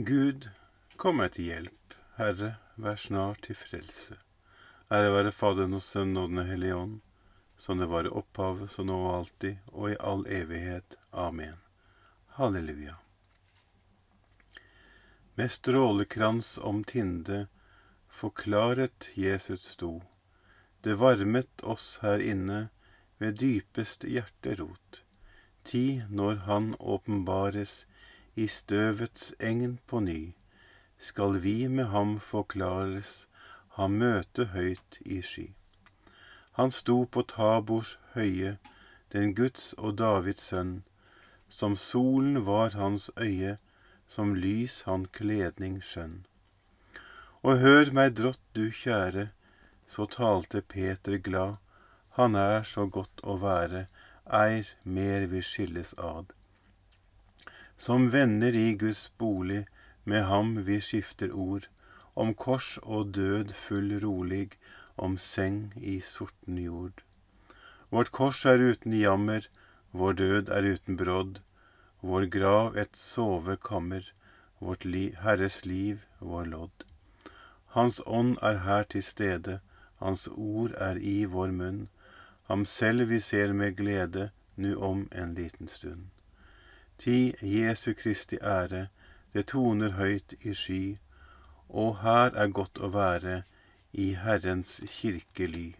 Gud, kom meg til hjelp. Herre, vær snart til frelse. Ære være Faderen og Sønnen og Den hellige ånd, som det var i opphavet, så nå og alltid, og i all evighet. Amen. Halleluja. Med strålekrans om tinde forklaret Jesus sto. Det varmet oss her inne ved dypeste hjerterot. Tid når Han åpenbares i støvets egn på ny, skal vi med ham forklares, ha møte høyt i sky. Han sto på Tabors høye, den Guds og Davids sønn. Som solen var hans øye, som lys han kledning skjønn. Og hør meg drått, du kjære, så talte Peter glad, han er så godt å være, eir mer vi skilles ad. Som venner i Guds bolig, med ham vi skifter ord, om kors og død full rolig, om seng i sorten jord. Vårt kors er uten jammer, vår død er uten brodd, vår grav et sovekammer, vårt li Herres liv vår lodd. Hans ånd er her til stede, hans ord er i vår munn, ham selv vi ser med glede, nu om en liten stund. Ti Jesu Kristi ære, det toner høyt i sky, og her er godt å være i Herrens kirkely.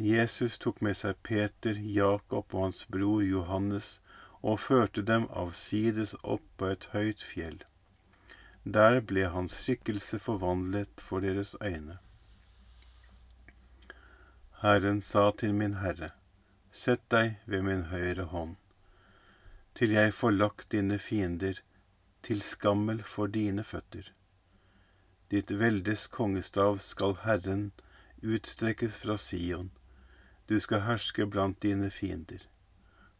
Jesus tok med seg Peter, Jakob og hans bror Johannes og førte dem avsides opp på et høyt fjell. Der ble hans skikkelse forvandlet for deres øyne. Herren sa til min Herre, Sett deg ved min høyre hånd, til jeg får lagt dine fiender til skammel for dine føtter. Ditt veldes kongestav skal Herren utstrekkes fra Sion, du skal herske blant dine fiender.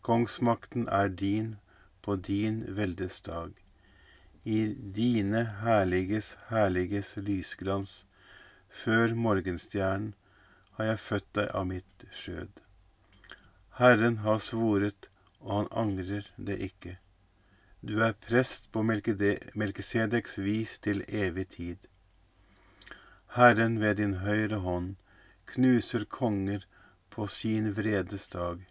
Kongsmakten er din på din veldes dag. I dine herliges herliges lysglans, før morgenstjernen, har jeg født deg av mitt skjød. Herren har svoret, og han angrer det ikke. Du er prest på Melkisedeks vis til evig tid. Herren ved din høyre hånd knuser konger på sin vredes dag.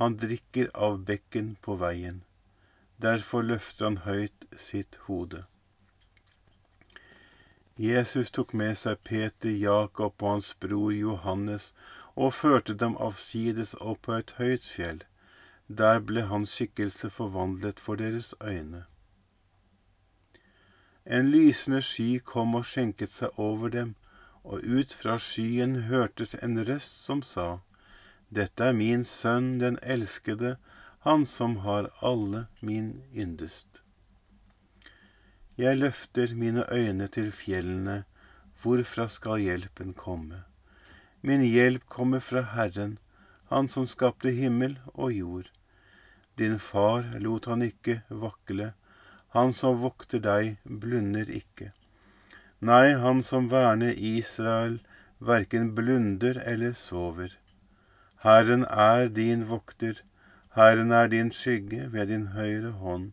Han drikker av bekken på veien. Derfor løfter han høyt sitt hode. Jesus tok med seg Peter, Jakob og hans bror Johannes og førte dem avsides opp på et høyt fjell. Der ble hans skikkelse forvandlet for deres øyne. En lysende sky kom og skjenket seg over dem, og ut fra skyen hørtes en røst som sa, Dette er min sønn, den elskede, han som har alle min yndest. Jeg løfter mine øyne til fjellene, hvorfra skal hjelpen komme? Min hjelp kommer fra Herren, Han som skapte himmel og jord. Din far lot han ikke vakle, han som vokter deg, blunder ikke. Nei, han som verner Israel, verken blunder eller sover. Herren er din vokter, Herren er din skygge ved din høyre hånd.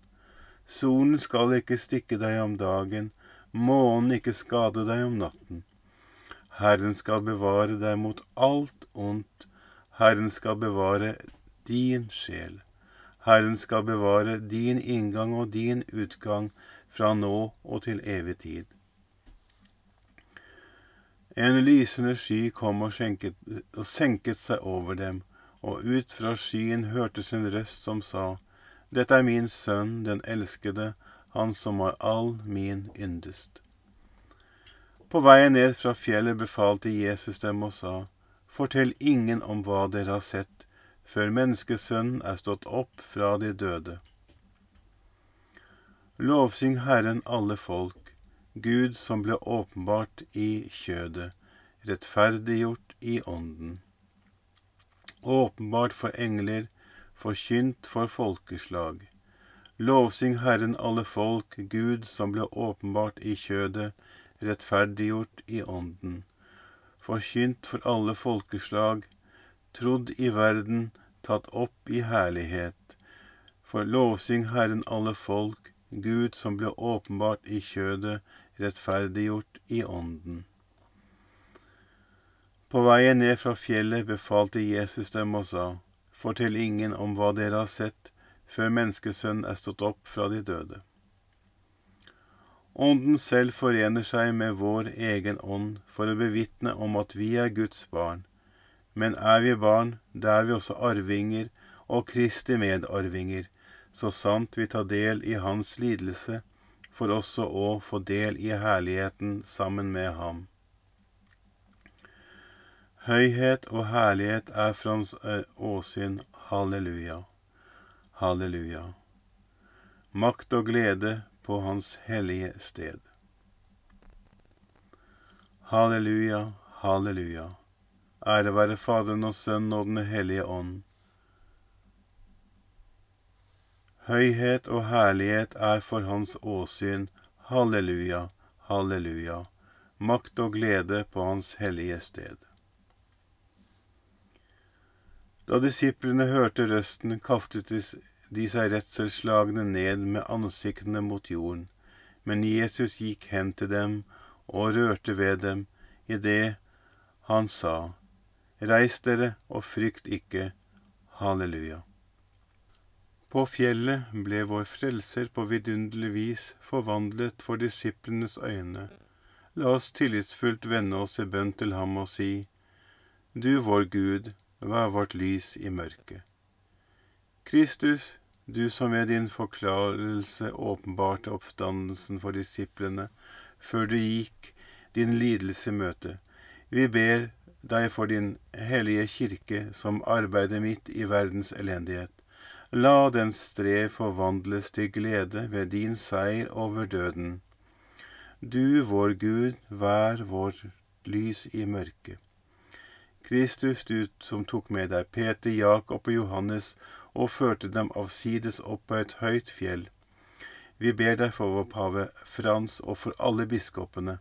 Solen skal ikke stikke deg om dagen, månen ikke skade deg om natten. Herren skal bevare deg mot alt ondt. Herren skal bevare din sjel. Herren skal bevare din inngang og din utgang fra nå og til evig tid. En lysende sky kom og, skjenket, og senket seg over dem, og ut fra skyen hørtes en røst som sa, Dette er min sønn, den elskede, han som har all min yndest. På veien ned fra fjellet befalte Jesus dem og sa, Fortell ingen om hva dere har sett, før menneskesønnen er stått opp fra de døde. Lovsyng Herren alle folk, Gud som ble åpenbart i kjødet, rettferdiggjort i ånden. Åpenbart for engler, forkynt for folkeslag. Lovsyng Herren alle folk, Gud som ble åpenbart i kjødet, rettferdiggjort i ånden, forkynt for alle folkeslag, trodd i verden, tatt opp i herlighet, For lovsyng Herren alle folk, Gud som ble åpenbart i kjødet, rettferdiggjort i ånden. På veien ned fra fjellet befalte Jesus dem og sa, Fortell ingen om hva dere har sett, før Menneskesønnen er stått opp fra de døde. Ånden selv forener seg med vår egen ånd for å bevitne om at vi er Guds barn. Men er vi barn, da er vi også arvinger og Kristi medarvinger, så sant vi tar del i Hans lidelse, for også å få del i herligheten sammen med Ham. Høyhet og herlighet er fra Hans eh, åsyn. Halleluja. Halleluja. Makt og glede på Hans hellige sted. Halleluja, halleluja. Ære være Faderen og Sønnen og Den hellige ånd. Høyhet og herlighet er for Hans åsyn. Halleluja, halleluja. Makt og glede på Hans hellige sted. Da disiplene hørte røsten, kastet de seg redselsslagne ned med ansiktene mot jorden. Men Jesus gikk hen til dem og rørte ved dem idet han sa, Reis dere og frykt ikke. Halleluja. På fjellet ble vår Frelser på vidunderlig vis forvandlet for disiplenes øyne. La oss tillitsfullt vende oss i bønn til ham og si, Du vår Gud, Vær vårt lys i mørket. Kristus, du som ved din forklarelse åpenbarte oppstandelsen for disiplene før du gikk din lidelse i møte, vi ber deg for din hellige kirke som arbeider midt i verdens elendighet. La den strev forvandles til glede ved din seier over døden. Du, vår Gud, vær vår lys i mørket. Kristus, du som tok med deg Peter, Jakob og Johannes og førte dem avsides opp på et høyt fjell. Vi ber deg for vår pave Frans og for alle biskopene.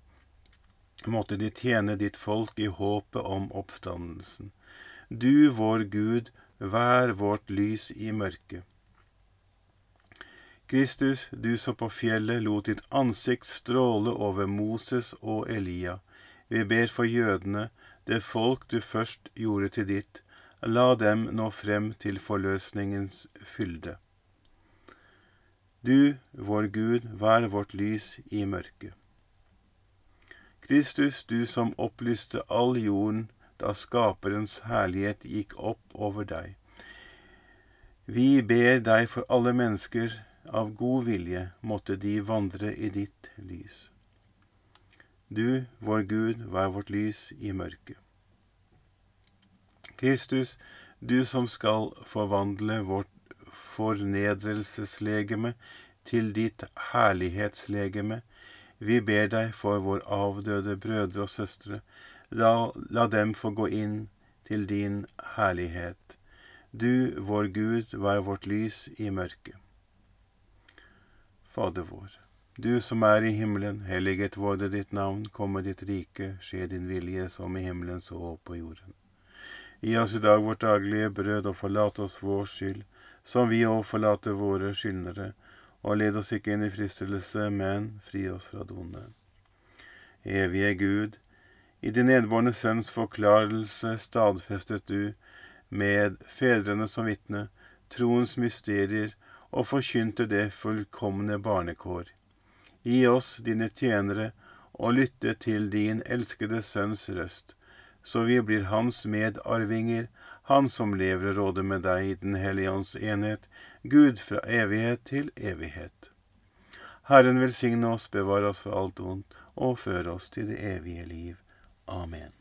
Måtte de tjene ditt folk i håpet om oppstandelsen. Du, vår Gud, vær vårt lys i mørket. Kristus, du som på fjellet lot ditt ansikt stråle over Moses og Elia. Vi ber for jødene, det folk du først gjorde til ditt, la dem nå frem til forløsningens fylde. Du, vår Gud, vær vårt lys i mørket. Kristus, du som opplyste all jorden da Skaperens herlighet gikk opp over deg. Vi ber deg for alle mennesker av god vilje, måtte de vandre i ditt lys. Du, vår Gud, vær vårt lys i mørket. Kristus, du som skal forvandle vårt fornedrelseslegeme til ditt herlighetslegeme, vi ber deg for vår avdøde brødre og søstre, la, la dem få gå inn til din herlighet. Du, vår Gud, vær vårt lys i mørket. Fader vår. Du som er i himmelen, helliget vorde ditt navn, komme ditt rike, skje din vilje som i himmelen så på jorden. Gi oss i dag vårt daglige brød, og forlat oss vår skyld, som vi òg forlater våre skyldnere, og led oss ikke inn i fristelse, men fri oss fra det onde. Evige Gud, i din nedbårne sønns forklarelse stadfestet du, med fedrene som vitne, troens mysterier, og forkynte det fullkomne barnekår. Gi oss, dine tjenere, å lytte til din elskede Sønns røst, så vi blir Hans medarvinger, Han som lever og råder med deg i Den hellige ånds enhet, Gud fra evighet til evighet. Herren velsigne oss, bevare oss for alt ondt, og føre oss til det evige liv. Amen.